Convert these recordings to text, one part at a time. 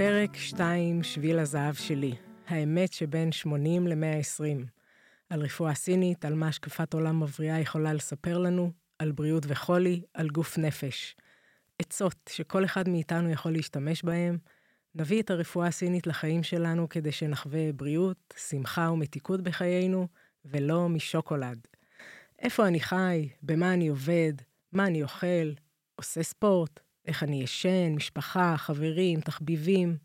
פרק 2, שביל הזהב שלי, האמת שבין 80 ל-120. על רפואה סינית, על מה השקפת עולם מבריאה יכולה לספר לנו, על בריאות וחולי, על גוף נפש. עצות שכל אחד מאיתנו יכול להשתמש בהם. נביא את הרפואה הסינית לחיים שלנו כדי שנחווה בריאות, שמחה ומתיקות בחיינו, ולא משוקולד. איפה אני חי, במה אני עובד, מה אני אוכל, עושה ספורט, איך אני ישן, משפחה, חברים, תחביבים.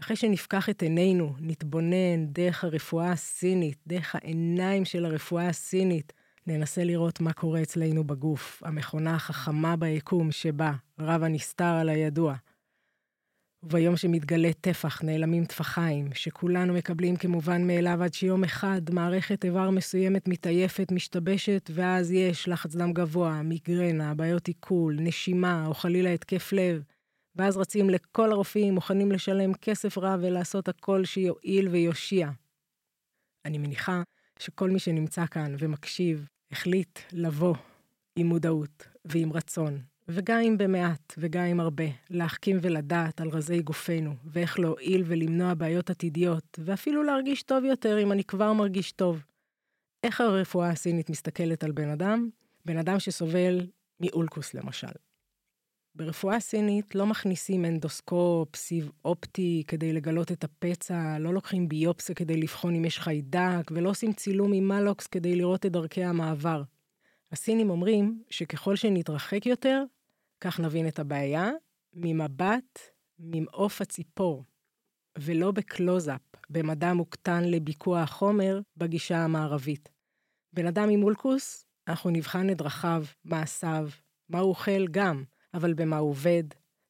אחרי שנפקח את עינינו, נתבונן דרך הרפואה הסינית, דרך העיניים של הרפואה הסינית, ננסה לראות מה קורה אצלנו בגוף, המכונה החכמה ביקום שבה רב הנסתר על הידוע. וביום שמתגלה טפח נעלמים טפחיים, שכולנו מקבלים כמובן מאליו עד שיום אחד מערכת איבר מסוימת מתעייפת, משתבשת, ואז יש לחץ דם גבוה, מיגרנה, בעיות עיכול, נשימה, או חלילה התקף לב. ואז רצים לכל הרופאים, מוכנים לשלם כסף רב ולעשות הכל שיועיל ויושיע. אני מניחה שכל מי שנמצא כאן ומקשיב, החליט לבוא עם מודעות ועם רצון, וגם אם במעט וגם אם הרבה, להחכים ולדעת על רזי גופנו, ואיך להועיל ולמנוע בעיות עתידיות, ואפילו להרגיש טוב יותר אם אני כבר מרגיש טוב. איך הרפואה הסינית מסתכלת על בן אדם? בן אדם שסובל מאולקוס למשל. ברפואה סינית לא מכניסים אנדוסקופ, סיב אופטי כדי לגלות את הפצע, לא לוקחים ביופסיה כדי לבחון אם יש חיידק, ולא עושים צילום עם מאלוקס כדי לראות את דרכי המעבר. הסינים אומרים שככל שנתרחק יותר, כך נבין את הבעיה ממבט ממעוף הציפור, ולא בקלוזאפ, במבט מוקטן לביקוע החומר בגישה המערבית. בן אדם עם אולקוס, אנחנו נבחן את דרכיו, מעשיו, מה הוא אוכל גם, אבל במה הוא עובד,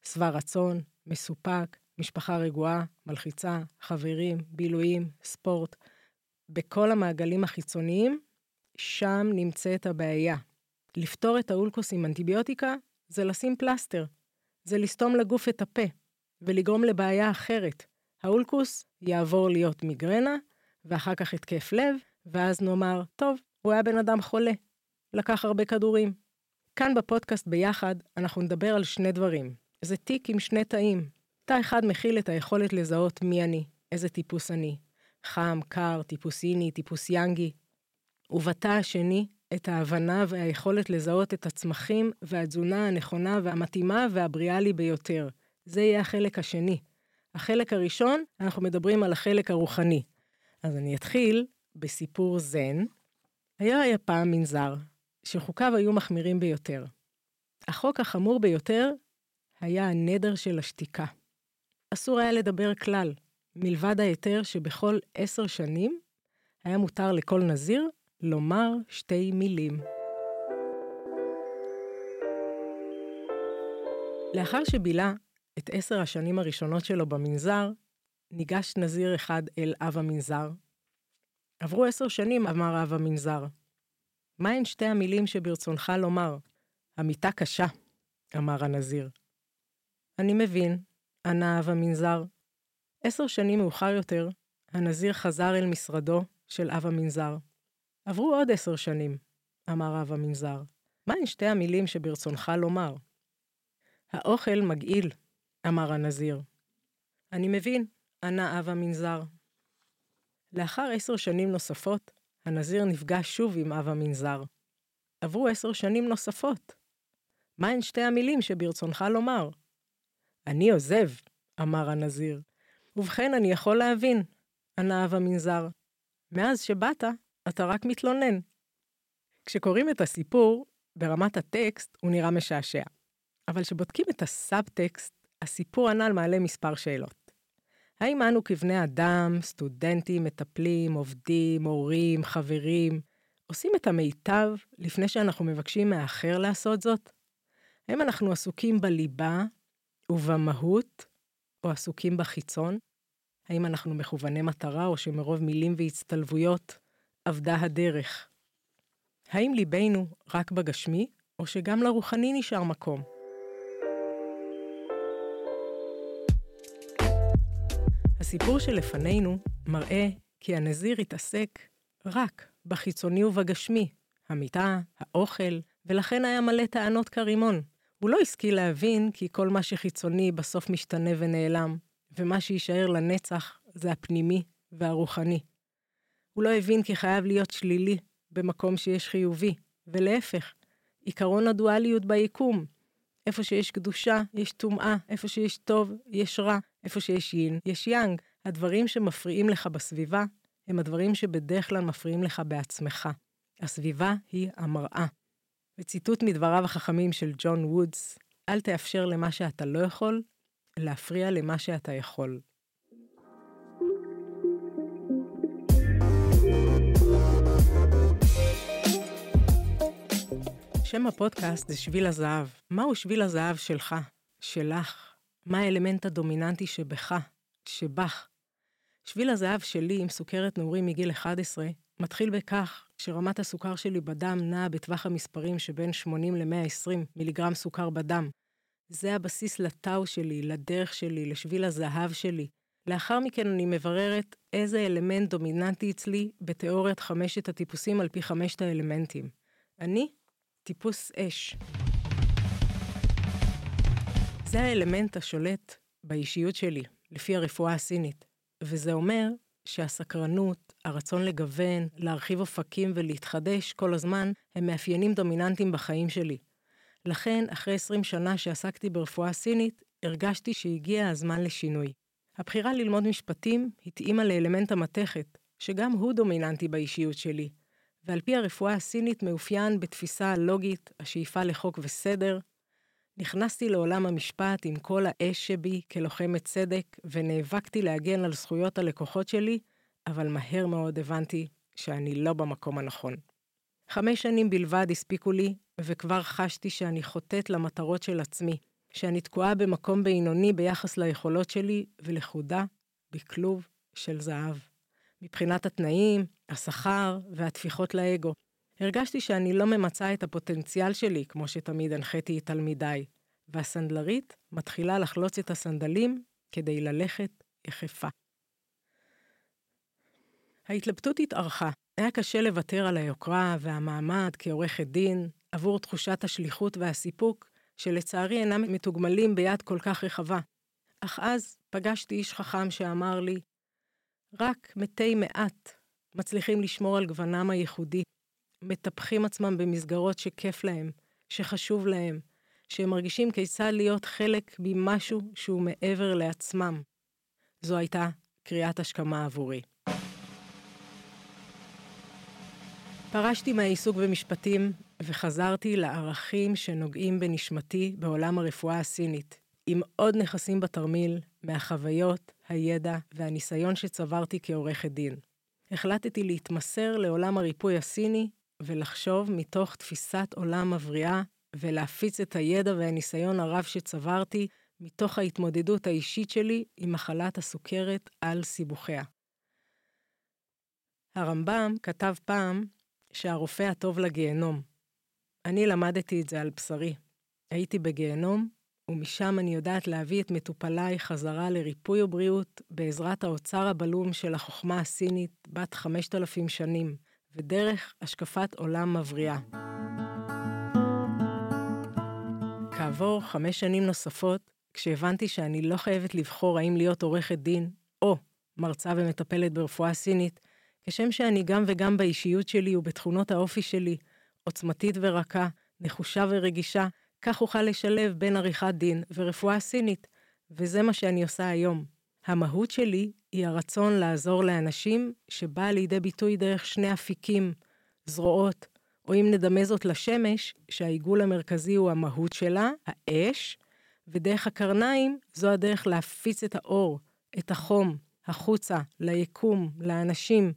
שבע רצון, מסופק, משפחה רגועה, מלחיצה, חברים, בילויים, ספורט. בכל המעגלים החיצוניים, שם נמצאת הבעיה. לפתור את האולקוס עם אנטיביוטיקה זה לשים פלסטר, זה לסתום לגוף את הפה, ולגרום לבעיה אחרת. האולקוס יעבור להיות מיגרנה, ואחר כך התקף לב, ואז נאמר, טוב, הוא היה בן אדם חולה, לקח הרבה כדורים. כאן בפודקאסט ביחד, אנחנו נדבר על שני דברים. זה תיק עם שני תאים. תא אחד מכיל את היכולת לזהות מי אני, איזה טיפוס אני. חם, קר, טיפוסיני, טיפוס יאנגי. ובתא השני, את ההבנה והיכולת לזהות את הצמחים והתזונה הנכונה והמתאימה והבריאה לי ביותר. זה יהיה החלק השני. החלק הראשון, אנחנו מדברים על החלק הרוחני. אז אני אתחיל בסיפור זן. היה היה פעם מנזר, שחוקיו היו מחמירים ביותר. החוק החמור ביותר היה הנדר של השתיקה. אסור היה לדבר כלל, מלבד ההיתר שבכל עשר שנים היה מותר לכל נזיר לומר שתי מילים. לאחר שבילה את עשר השנים הראשונות שלו במנזר, ניגש נזיר אחד אל אב המנזר. עברו עשר שנים, אמר אב המנזר. מהן שתי המילים שברצונך לומר? המיטה קשה, אמר הנזיר. אני מבין, ענה אב המנזר. עשר שנים מאוחר יותר, הנזיר חזר אל משרדו של אב המנזר. עברו עוד עשר שנים, אמר אב המנזר. מהן שתי המילים שברצונך לומר? האוכל מגעיל, אמר הנזיר. אני מבין, ענה אב המנזר. לאחר עשר שנים נוספות, הנזיר נפגש שוב עם אב המנזר. עברו עשר שנים נוספות. מהן שתי המילים שברצונך לומר? אני עוזב, אמר הנזיר. ובכן, אני יכול להבין, ענה אב המנזר. מאז שבאת, אתה רק מתלונן. כשקוראים את הסיפור, ברמת הטקסט הוא נראה משעשע. אבל כשבודקים את הסאב-טקסט, הסיפור הנ"ל מעלה מספר שאלות. האם אנו כבני אדם, סטודנטים, מטפלים, עובדים, הורים, חברים, עושים את המיטב לפני שאנחנו מבקשים מהאחר לעשות זאת? האם אנחנו עסוקים בליבה ובמהות, או עסוקים בחיצון? האם אנחנו מכווני מטרה, או שמרוב מילים והצטלבויות אבדה הדרך. האם ליבנו רק בגשמי, או שגם לרוחני נשאר מקום? הסיפור שלפנינו מראה כי הנזיר התעסק רק בחיצוני ובגשמי, המיטה, האוכל, ולכן היה מלא טענות כרימון. הוא לא השכיל להבין כי כל מה שחיצוני בסוף משתנה ונעלם, ומה שיישאר לנצח זה הפנימי והרוחני. הוא לא הבין כי חייב להיות שלילי במקום שיש חיובי, ולהפך, עיקרון הדואליות ביקום. איפה שיש קדושה, יש טומאה, איפה שיש טוב, יש רע, איפה שיש יין, יש יאנג. הדברים שמפריעים לך בסביבה, הם הדברים שבדרך כלל מפריעים לך בעצמך. הסביבה היא המראה. וציטוט מדבריו החכמים של ג'ון וודס, אל תאפשר למה שאתה לא יכול, להפריע למה שאתה יכול. שם הפודקאסט זה שביל הזהב. מהו שביל הזהב שלך, שלך? מה האלמנט הדומיננטי שבך, שבך? שביל הזהב שלי עם סוכרת נעורים מגיל 11 מתחיל בכך שרמת הסוכר שלי בדם נעה בטווח המספרים שבין 80 ל-120 מיליגרם סוכר בדם. זה הבסיס לטאו שלי, לדרך שלי, לשביל הזהב שלי. לאחר מכן אני מבררת איזה אלמנט דומיננטי אצלי בתיאוריית חמשת הטיפוסים על פי חמשת האלמנטים. אני טיפוס אש. זה האלמנט השולט באישיות שלי, לפי הרפואה הסינית, וזה אומר שהסקרנות, הרצון לגוון, להרחיב אופקים ולהתחדש כל הזמן, הם מאפיינים דומיננטיים בחיים שלי. לכן, אחרי 20 שנה שעסקתי ברפואה סינית, הרגשתי שהגיע הזמן לשינוי. הבחירה ללמוד משפטים התאימה לאלמנט המתכת, שגם הוא דומיננטי באישיות שלי, ועל פי הרפואה הסינית מאופיין בתפיסה הלוגית, השאיפה לחוק וסדר. נכנסתי לעולם המשפט עם כל האש שבי כלוחמת צדק, ונאבקתי להגן על זכויות הלקוחות שלי, אבל מהר מאוד הבנתי שאני לא במקום הנכון. חמש שנים בלבד הספיקו לי, וכבר חשתי שאני חוטאת למטרות של עצמי, שאני תקועה במקום בינוני ביחס ליכולות שלי, ולכודה בכלוב של זהב. מבחינת התנאים, השכר והטפיחות לאגו. הרגשתי שאני לא ממצה את הפוטנציאל שלי, כמו שתמיד הנחיתי את תלמידיי, והסנדלרית מתחילה לחלוץ את הסנדלים כדי ללכת יחפה. ההתלבטות התארכה. היה קשה לוותר על היוקרה והמעמד כעורכת דין עבור תחושת השליחות והסיפוק, שלצערי אינם מתוגמלים ביד כל כך רחבה. אך אז פגשתי איש חכם שאמר לי, רק מתי מעט מצליחים לשמור על גוונם הייחודי, מטפחים עצמם במסגרות שכיף להם, שחשוב להם, שהם מרגישים כיצד להיות חלק ממשהו שהוא מעבר לעצמם. זו הייתה קריאת השכמה עבורי. פרשתי מהעיסוק במשפטים וחזרתי לערכים שנוגעים בנשמתי בעולם הרפואה הסינית, עם עוד נכסים בתרמיל מהחוויות, הידע והניסיון שצברתי כעורכת דין. החלטתי להתמסר לעולם הריפוי הסיני ולחשוב מתוך תפיסת עולם מבריאה ולהפיץ את הידע והניסיון הרב שצברתי מתוך ההתמודדות האישית שלי עם מחלת הסוכרת על סיבוכיה. הרמב"ם כתב פעם שהרופא הטוב לגיהנום. אני למדתי את זה על בשרי. הייתי בגיהנום ומשם אני יודעת להביא את מטופליי חזרה לריפוי ובריאות בעזרת האוצר הבלום של החוכמה הסינית בת 5,000 שנים, ודרך השקפת עולם מבריאה. כעבור חמש שנים נוספות, כשהבנתי שאני לא חייבת לבחור האם להיות עורכת דין, או מרצה ומטפלת ברפואה סינית, כשם שאני גם וגם באישיות שלי ובתכונות האופי שלי, עוצמתית ורכה, נחושה ורגישה, כך אוכל לשלב בין עריכת דין ורפואה סינית, וזה מה שאני עושה היום. המהות שלי היא הרצון לעזור לאנשים שבאה לידי ביטוי דרך שני אפיקים, זרועות, או אם נדמה זאת לשמש, שהעיגול המרכזי הוא המהות שלה, האש, ודרך הקרניים זו הדרך להפיץ את האור, את החום, החוצה, ליקום, לאנשים.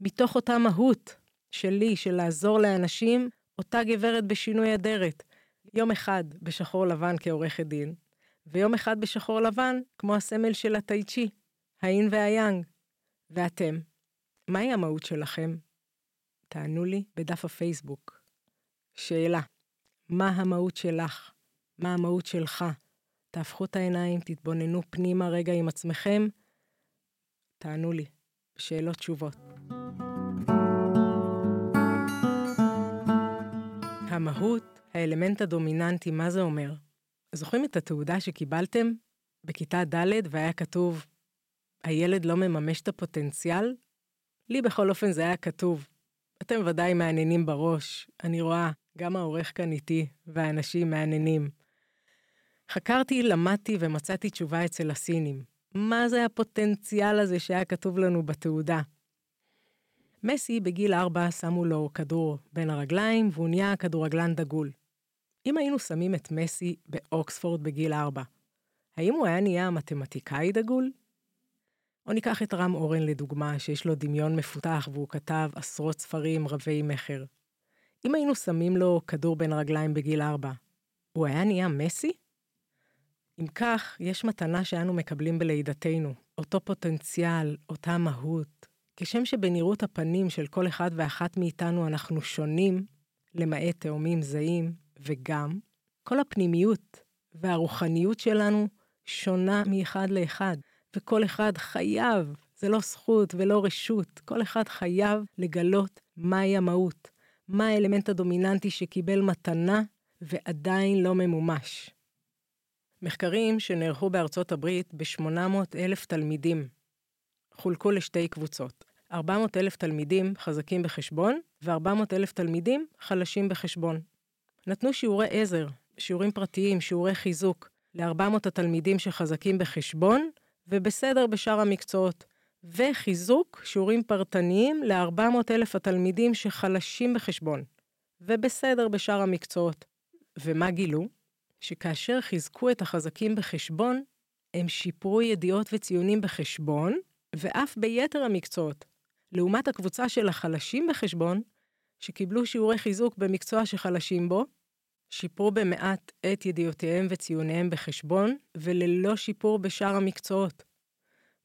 מתוך אותה מהות שלי, של לעזור לאנשים, אותה גברת בשינוי אדרת, יום אחד בשחור לבן כעורכת דין, ויום אחד בשחור לבן כמו הסמל של הטייצ'י, האין והיאנג. ואתם, מהי המהות שלכם? תענו לי בדף הפייסבוק. שאלה, מה המהות שלך? מה המהות שלך? תהפכו את העיניים, תתבוננו פנימה רגע עם עצמכם, תענו לי. שאלות תשובות. המהות האלמנט הדומיננטי, מה זה אומר? זוכרים את התעודה שקיבלתם בכיתה ד' והיה כתוב, הילד לא מממש את הפוטנציאל? לי בכל אופן זה היה כתוב. אתם ודאי מעניינים בראש, אני רואה, גם העורך כאן איתי, והאנשים מעניינים. חקרתי, למדתי ומצאתי תשובה אצל הסינים. מה זה הפוטנציאל הזה שהיה כתוב לנו בתעודה? מסי בגיל ארבע שמו לו כדור בין הרגליים והוא נהיה כדורגלן דגול. אם היינו שמים את מסי באוקספורד בגיל ארבע, האם הוא היה נהיה מתמטיקאי דגול? או ניקח את רם אורן לדוגמה, שיש לו דמיון מפותח והוא כתב עשרות ספרים רבי מכר. אם היינו שמים לו כדור בין הרגליים בגיל ארבע, הוא היה נהיה מסי? אם כך, יש מתנה שאנו מקבלים בלידתנו, אותו פוטנציאל, אותה מהות. כשם שבנראות הפנים של כל אחד ואחת מאיתנו אנחנו שונים, למעט תאומים זהים, וגם, כל הפנימיות והרוחניות שלנו שונה מאחד לאחד, וכל אחד חייב, זה לא זכות ולא רשות, כל אחד חייב לגלות מהי המהות, מה האלמנט הדומיננטי שקיבל מתנה ועדיין לא ממומש. מחקרים שנערכו בארצות הברית ב-800 אלף תלמידים חולקו לשתי קבוצות. 400 אלף תלמידים חזקים בחשבון ו-400 אלף תלמידים חלשים בחשבון. נתנו שיעורי עזר, שיעורים פרטיים, שיעורי חיזוק, ל-400 התלמידים שחזקים בחשבון ובסדר בשאר המקצועות, וחיזוק שיעורים פרטניים ל-400 אלף התלמידים שחלשים בחשבון, ובסדר בשאר המקצועות. ומה גילו? שכאשר חיזקו את החזקים בחשבון, הם שיפרו ידיעות וציונים בחשבון, ואף ביתר המקצועות. לעומת הקבוצה של החלשים בחשבון, שקיבלו שיעורי חיזוק במקצוע שחלשים בו, שיפרו במעט את ידיעותיהם וציוניהם בחשבון, וללא שיפור בשאר המקצועות.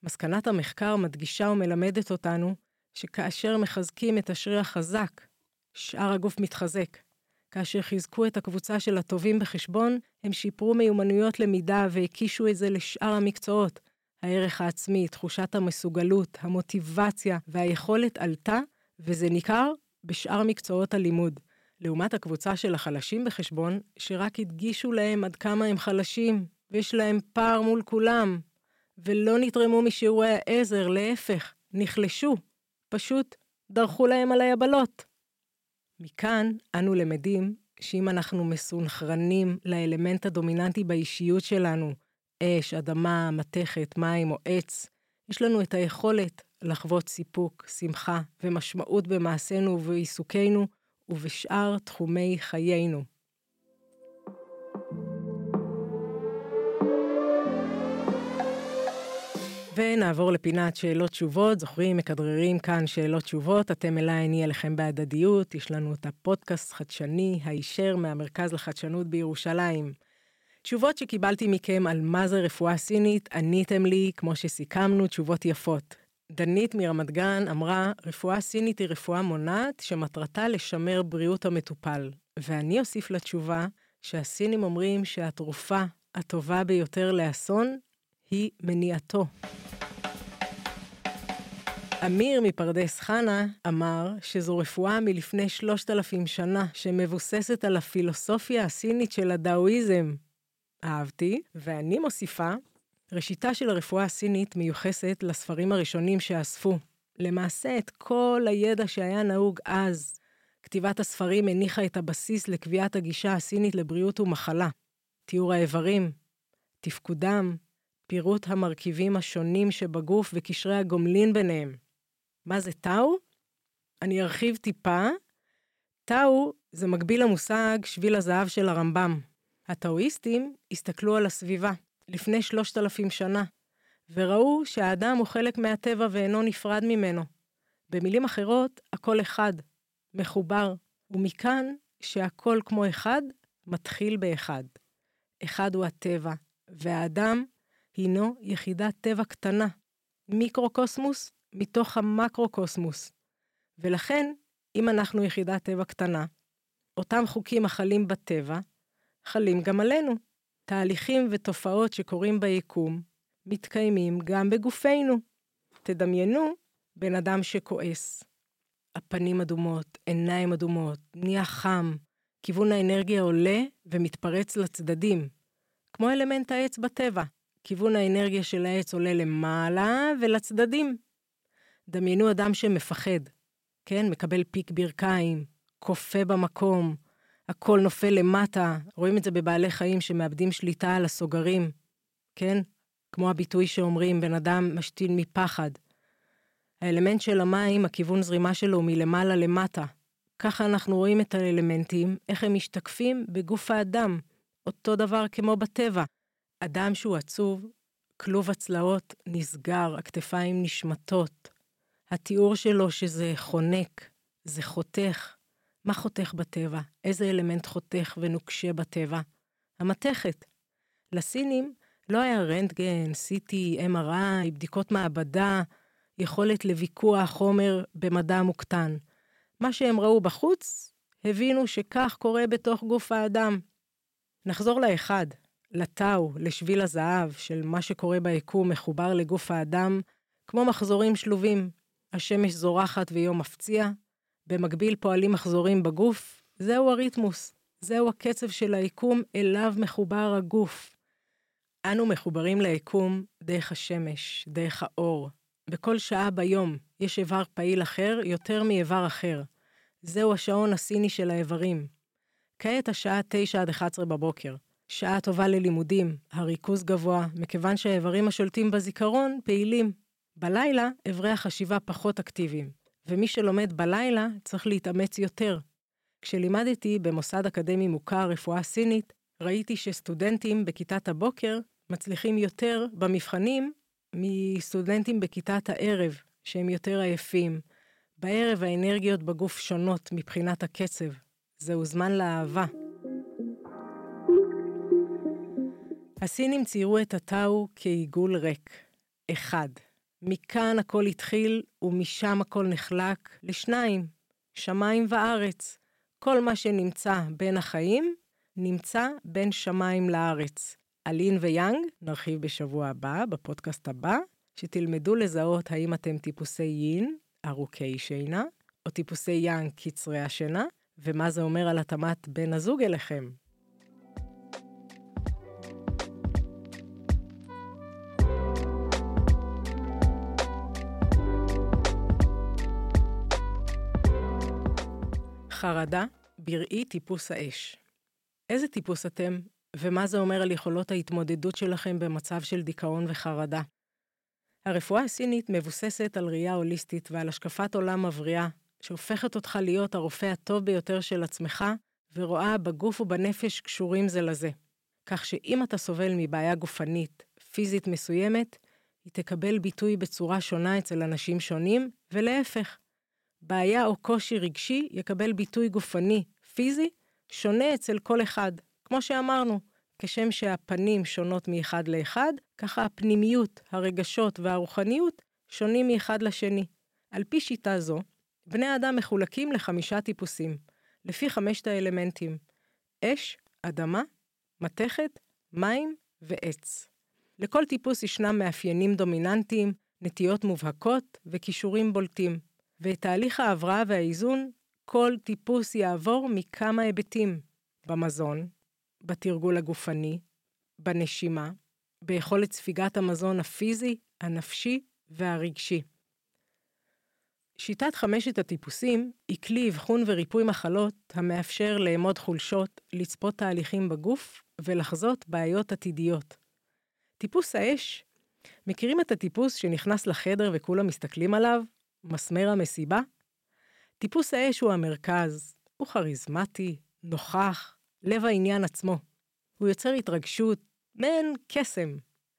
מסקנת המחקר מדגישה ומלמדת אותנו שכאשר מחזקים את השריר החזק, שאר הגוף מתחזק. כאשר חיזקו את הקבוצה של הטובים בחשבון, הם שיפרו מיומנויות למידה והקישו את זה לשאר המקצועות. הערך העצמי, תחושת המסוגלות, המוטיבציה והיכולת עלתה, וזה ניכר בשאר מקצועות הלימוד. לעומת הקבוצה של החלשים בחשבון, שרק הדגישו להם עד כמה הם חלשים, ויש להם פער מול כולם, ולא נתרמו משיעורי העזר, להפך, נחלשו, פשוט דרכו להם על היבלות. מכאן אנו למדים שאם אנחנו מסונכרנים לאלמנט הדומיננטי באישיות שלנו, אש, אדמה, מתכת, מים או עץ, יש לנו את היכולת לחוות סיפוק, שמחה ומשמעות במעשינו ובעיסוקינו ובשאר תחומי חיינו. ונעבור לפינת שאלות תשובות. זוכרים, מכדררים כאן שאלות תשובות, אתם אליי, אני אליכם בהדדיות. יש לנו את הפודקאסט חדשני, הישר מהמרכז לחדשנות בירושלים. תשובות שקיבלתי מכם על מה זה רפואה סינית, עניתם לי, כמו שסיכמנו, תשובות יפות. דנית מרמת גן אמרה, רפואה סינית היא רפואה מונעת שמטרתה לשמר בריאות המטופל. ואני אוסיף לתשובה שהסינים אומרים שהתרופה הטובה ביותר לאסון היא מניעתו. אמיר מפרדס חנה אמר שזו רפואה מלפני שלושת אלפים שנה, שמבוססת על הפילוסופיה הסינית של הדאואיזם. אהבתי, ואני מוסיפה, ראשיתה של הרפואה הסינית מיוחסת לספרים הראשונים שאספו. למעשה את כל הידע שהיה נהוג אז. כתיבת הספרים הניחה את הבסיס לקביעת הגישה הסינית לבריאות ומחלה. תיאור האיברים, תפקודם, פירוט המרכיבים השונים שבגוף וקשרי הגומלין ביניהם. מה זה טאו? אני ארחיב טיפה. טאו זה מקביל למושג שביל הזהב של הרמב"ם. הטאואיסטים הסתכלו על הסביבה לפני שלושת אלפים שנה, וראו שהאדם הוא חלק מהטבע ואינו נפרד ממנו. במילים אחרות, הכל אחד, מחובר, ומכאן שהכל כמו אחד, מתחיל באחד. אחד הוא הטבע, והאדם הינו יחידת טבע קטנה, מיקרוקוסמוס מתוך המקרוקוסמוס. ולכן, אם אנחנו יחידת טבע קטנה, אותם חוקים החלים בטבע, חלים גם עלינו. תהליכים ותופעות שקורים ביקום, מתקיימים גם בגופנו. תדמיינו בן אדם שכועס. הפנים אדומות, עיניים אדומות, נהיה חם, כיוון האנרגיה עולה ומתפרץ לצדדים, כמו אלמנט העץ בטבע. כיוון האנרגיה של העץ עולה למעלה ולצדדים. דמיינו אדם שמפחד, כן? מקבל פיק ברכיים, כופה במקום, הכל נופל למטה, רואים את זה בבעלי חיים שמאבדים שליטה על הסוגרים, כן? כמו הביטוי שאומרים, בן אדם משתין מפחד. האלמנט של המים, הכיוון זרימה שלו מלמעלה למטה. ככה אנחנו רואים את האלמנטים, איך הם משתקפים בגוף האדם. אותו דבר כמו בטבע. אדם שהוא עצוב, כלוב הצלעות נסגר, הכתפיים נשמטות. התיאור שלו שזה חונק, זה חותך. מה חותך בטבע? איזה אלמנט חותך ונוקשה בטבע? המתכת. לסינים לא היה רנטגן, CT, MRI, בדיקות מעבדה, יכולת לוויכוח חומר במדע מוקטן. מה שהם ראו בחוץ, הבינו שכך קורה בתוך גוף האדם. נחזור לאחד, לטאו, לשביל הזהב, של מה שקורה ביקום מחובר לגוף האדם, כמו מחזורים שלובים. השמש זורחת ויום מפציע, במקביל פועלים מחזורים בגוף, זהו הריתמוס, זהו הקצב של היקום אליו מחובר הגוף. אנו מחוברים ליקום דרך השמש, דרך האור. בכל שעה ביום יש איבר פעיל אחר יותר מאיבר אחר. זהו השעון הסיני של האיברים. כעת השעה 9 עד 11 בבוקר. שעה טובה ללימודים, הריכוז גבוה, מכיוון שהאיברים השולטים בזיכרון פעילים. בלילה, איברי החשיבה פחות אקטיביים, ומי שלומד בלילה צריך להתאמץ יותר. כשלימדתי במוסד אקדמי מוכר רפואה סינית, ראיתי שסטודנטים בכיתת הבוקר מצליחים יותר במבחנים מסטודנטים בכיתת הערב, שהם יותר עייפים. בערב האנרגיות בגוף שונות מבחינת הקצב. זהו זמן לאהבה. הסינים ציירו את הטאו כעיגול ריק. אחד. מכאן הכל התחיל ומשם הכל נחלק לשניים, שמיים וארץ. כל מה שנמצא בין החיים, נמצא בין שמיים לארץ. אלין ויאנג, נרחיב בשבוע הבא, בפודקאסט הבא, שתלמדו לזהות האם אתם טיפוסי יין, ארוכי שינה, או טיפוסי יאנג, קצרי השינה, ומה זה אומר על התאמת בן הזוג אליכם. חרדה, בראי טיפוס האש. איזה טיפוס אתם, ומה זה אומר על יכולות ההתמודדות שלכם במצב של דיכאון וחרדה? הרפואה הסינית מבוססת על ראייה הוליסטית ועל השקפת עולם מבריאה, שהופכת אותך להיות הרופא הטוב ביותר של עצמך, ורואה בגוף ובנפש קשורים זה לזה. כך שאם אתה סובל מבעיה גופנית, פיזית מסוימת, היא תקבל ביטוי בצורה שונה אצל אנשים שונים, ולהפך. בעיה או קושי רגשי יקבל ביטוי גופני, פיזי, שונה אצל כל אחד. כמו שאמרנו, כשם שהפנים שונות מאחד לאחד, ככה הפנימיות, הרגשות והרוחניות שונים מאחד לשני. על פי שיטה זו, בני האדם מחולקים לחמישה טיפוסים, לפי חמשת האלמנטים אש, אדמה, מתכת, מים ועץ. לכל טיפוס ישנם מאפיינים דומיננטיים, נטיות מובהקות וכישורים בולטים. ואת תהליך ההבראה והאיזון, כל טיפוס יעבור מכמה היבטים. במזון, בתרגול הגופני, בנשימה, ביכולת ספיגת המזון הפיזי, הנפשי והרגשי. שיטת חמשת הטיפוסים היא כלי אבחון וריפוי מחלות המאפשר לאמוד חולשות, לצפות תהליכים בגוף ולחזות בעיות עתידיות. טיפוס האש, מכירים את הטיפוס שנכנס לחדר וכולם מסתכלים עליו? מסמר המסיבה? טיפוס האש הוא המרכז, הוא כריזמטי, נוכח, לב העניין עצמו. הוא יוצר התרגשות, מעין קסם,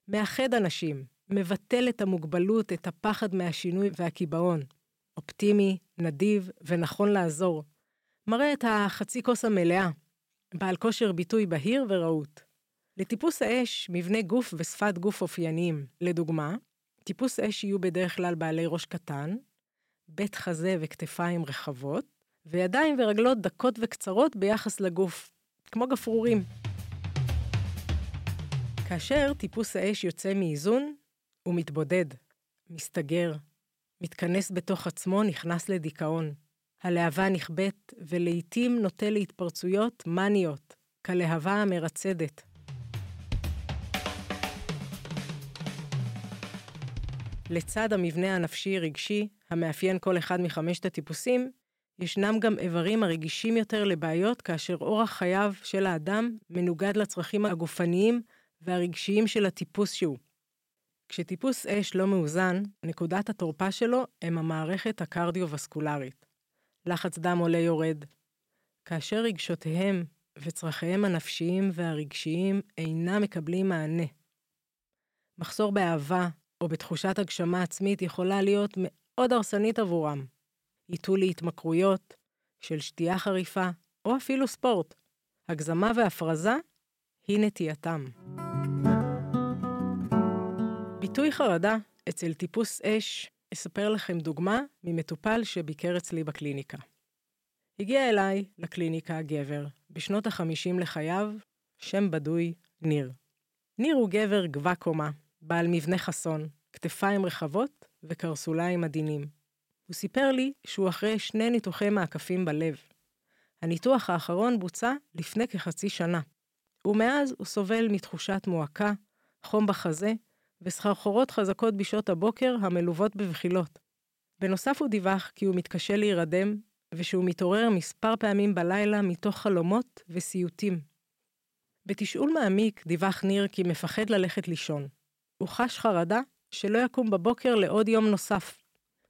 מאחד אנשים, מבטל את המוגבלות, את הפחד מהשינוי והקיבעון. אופטימי, נדיב ונכון לעזור. מראה את החצי כוס המלאה, בעל כושר ביטוי בהיר ורהוט. לטיפוס האש, מבנה גוף ושפת גוף אופייניים. לדוגמה, טיפוס אש יהיו בדרך כלל בעלי ראש קטן, בית חזה וכתפיים רחבות, וידיים ורגלות דקות וקצרות ביחס לגוף, כמו גפרורים. כאשר טיפוס האש יוצא מאיזון, הוא מתבודד, מסתגר, מתכנס בתוך עצמו, נכנס לדיכאון. הלהבה נכבדת, ולעיתים נוטה להתפרצויות מאניות, כלהבה המרצדת. לצד המבנה הנפשי-רגשי, המאפיין כל אחד מחמשת הטיפוסים, ישנם גם איברים הרגישים יותר לבעיות כאשר אורח חייו של האדם מנוגד לצרכים הגופניים והרגשיים של הטיפוס שהוא. כשטיפוס אש לא מאוזן, נקודת התורפה שלו הם המערכת הקרדיו-וסקולרית. לחץ דם עולה יורד. כאשר רגשותיהם וצרכיהם הנפשיים והרגשיים אינם מקבלים מענה. מחסור באהבה או בתחושת הגשמה עצמית יכולה להיות מאוד הרסנית עבורם. ייטו להתמכרויות, של שתייה חריפה, או אפילו ספורט. הגזמה והפרזה היא נטייתם. ביטוי חרדה אצל טיפוס אש, אספר לכם דוגמה ממטופל שביקר אצלי בקליניקה. הגיע אליי לקליניקה גבר, בשנות ה-50 לחייו, שם בדוי, ניר. ניר הוא גבר גבה קומה, בעל מבנה חסון, כתפיים רחבות וקרסוליים עדינים. הוא סיפר לי שהוא אחרי שני ניתוחי מעקפים בלב. הניתוח האחרון בוצע לפני כחצי שנה, ומאז הוא סובל מתחושת מועקה, חום בחזה וסחרחורות חזקות בשעות הבוקר המלוות בבחילות. בנוסף הוא דיווח כי הוא מתקשה להירדם, ושהוא מתעורר מספר פעמים בלילה מתוך חלומות וסיוטים. בתשאול מעמיק דיווח ניר כי מפחד ללכת לישון. הוא חש חרדה שלא יקום בבוקר לעוד יום נוסף.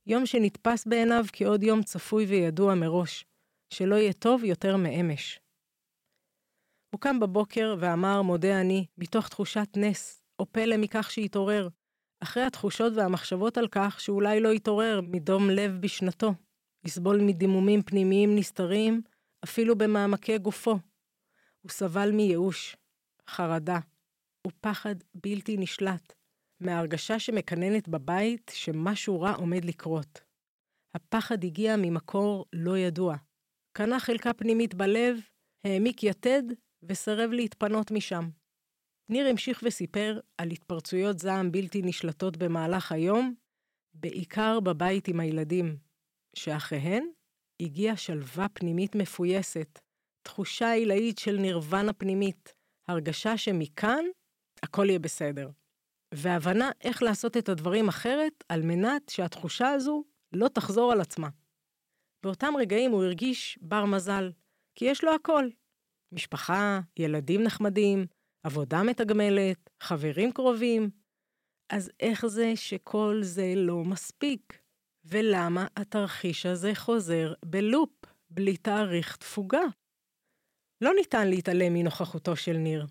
יום שנתפס בעיניו כעוד יום צפוי וידוע מראש, שלא יהיה טוב יותר מאמש. הוא קם בבוקר ואמר, מודה אני, מתוך תחושת נס, או פלא מכך שהתעורר, אחרי התחושות והמחשבות על כך שאולי לא יתעורר מדום לב בשנתו, יסבול מדימומים פנימיים נסתרים, אפילו במעמקי גופו. הוא סבל מייאוש, חרדה ופחד בלתי נשלט, מההרגשה שמקננת בבית שמשהו רע עומד לקרות. הפחד הגיע ממקור לא ידוע. קנה חלקה פנימית בלב, העמיק יתד וסרב להתפנות משם. ניר המשיך וסיפר על התפרצויות זעם בלתי נשלטות במהלך היום, בעיקר בבית עם הילדים, שאחריהן הגיעה שלווה פנימית מפויסת, תחושה עילאית של נירוונה פנימית, הרגשה שמכאן הכל יהיה בסדר. והבנה איך לעשות את הדברים אחרת על מנת שהתחושה הזו לא תחזור על עצמה. באותם רגעים הוא הרגיש בר מזל, כי יש לו הכל. משפחה, ילדים נחמדים, עבודה מתגמלת, חברים קרובים. אז איך זה שכל זה לא מספיק? ולמה התרחיש הזה חוזר בלופ, בלי תאריך תפוגה? לא ניתן להתעלם מנוכחותו של ניר.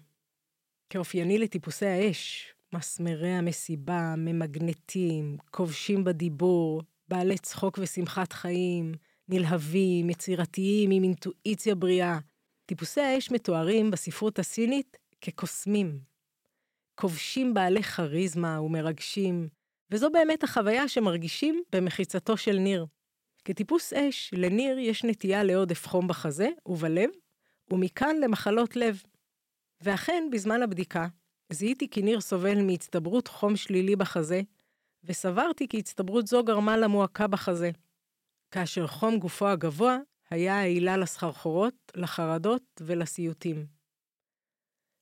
כאופייני לטיפוסי האש, מסמרי המסיבה, ממגנטים, כובשים בדיבור, בעלי צחוק ושמחת חיים, נלהבים, יצירתיים, עם אינטואיציה בריאה. טיפוסי האש מתוארים בספרות הסינית כקוסמים. כובשים בעלי כריזמה ומרגשים, וזו באמת החוויה שמרגישים במחיצתו של ניר. כטיפוס אש, לניר יש נטייה לעודף חום בחזה ובלב, ומכאן למחלות לב. ואכן, בזמן הבדיקה, זיהיתי כי ניר סובל מהצטברות חום שלילי בחזה, וסברתי כי הצטברות זו גרמה למועקה בחזה. כאשר חום גופו הגבוה היה העילה לסחרחורות, לחרדות ולסיוטים.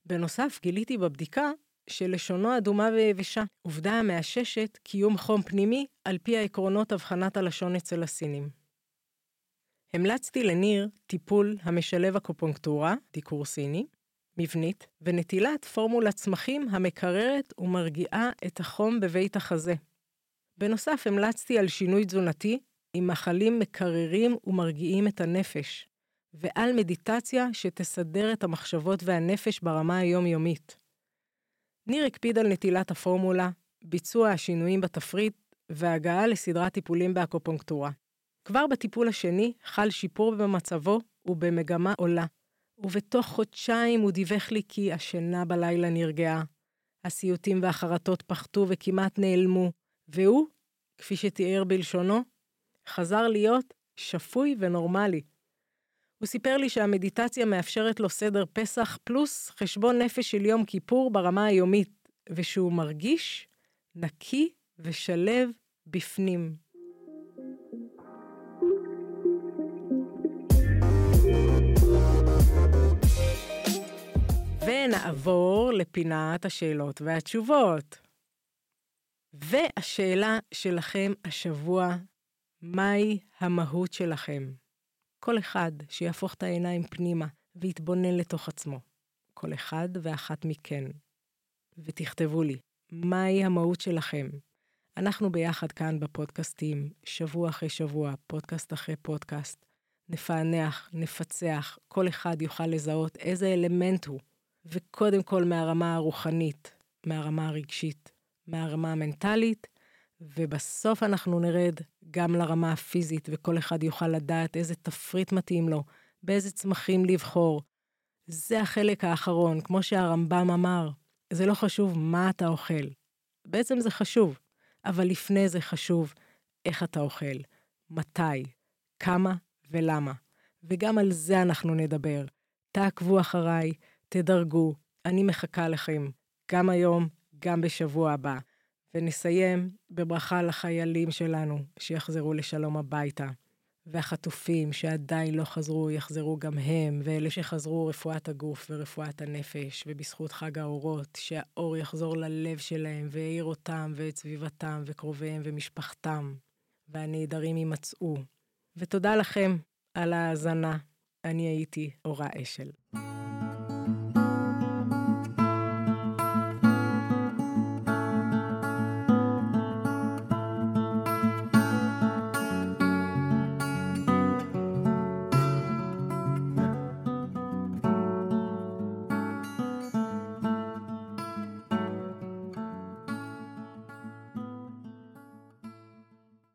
בנוסף, גיליתי בבדיקה שלשונו אדומה ויבשה, עובדה המאששת קיום חום פנימי על פי העקרונות אבחנת הלשון אצל הסינים. המלצתי לניר טיפול המשלב אקופונקטורה, דיקור סיני, מבנית, ונטילת פורמולת צמחים המקררת ומרגיעה את החום בבית החזה. בנוסף, המלצתי על שינוי תזונתי עם מחלים מקררים ומרגיעים את הנפש, ועל מדיטציה שתסדר את המחשבות והנפש ברמה היומיומית. ניר הקפיד על נטילת הפורמולה, ביצוע השינויים בתפריט והגעה לסדרת טיפולים באקופונקטורה. כבר בטיפול השני חל שיפור במצבו ובמגמה עולה, ובתוך חודשיים הוא דיווח לי כי השינה בלילה נרגעה. הסיוטים והחרטות פחתו וכמעט נעלמו, והוא, כפי שתיאר בלשונו, חזר להיות שפוי ונורמלי. הוא סיפר לי שהמדיטציה מאפשרת לו סדר פסח פלוס חשבון נפש של יום כיפור ברמה היומית, ושהוא מרגיש נקי ושלב בפנים. ונעבור לפינת השאלות והתשובות. והשאלה שלכם השבוע, מהי המהות שלכם? כל אחד שיהפוך את העיניים פנימה ויתבונן לתוך עצמו. כל אחד ואחת מכן. ותכתבו לי, מהי המהות שלכם? אנחנו ביחד כאן בפודקאסטים, שבוע אחרי שבוע, פודקאסט אחרי פודקאסט. נפענח, נפצח, כל אחד יוכל לזהות איזה אלמנט הוא, וקודם כל מהרמה הרוחנית, מהרמה הרגשית, מהרמה המנטלית, ובסוף אנחנו נרד גם לרמה הפיזית, וכל אחד יוכל לדעת איזה תפריט מתאים לו, באיזה צמחים לבחור. זה החלק האחרון, כמו שהרמב"ם אמר, זה לא חשוב מה אתה אוכל. בעצם זה חשוב, אבל לפני זה חשוב איך אתה אוכל, מתי, כמה ולמה. וגם על זה אנחנו נדבר. תעקבו אחריי, תדרגו, אני מחכה לכם, גם היום, גם בשבוע הבא. ונסיים בברכה לחיילים שלנו, שיחזרו לשלום הביתה. והחטופים שעדיין לא חזרו, יחזרו גם הם, ואלה שחזרו, רפואת הגוף ורפואת הנפש, ובזכות חג האורות, שהאור יחזור ללב שלהם, ויעיר אותם ואת סביבתם וקרוביהם ומשפחתם, והנעדרים יימצאו. ותודה לכם על ההאזנה. אני הייתי אורה אשל.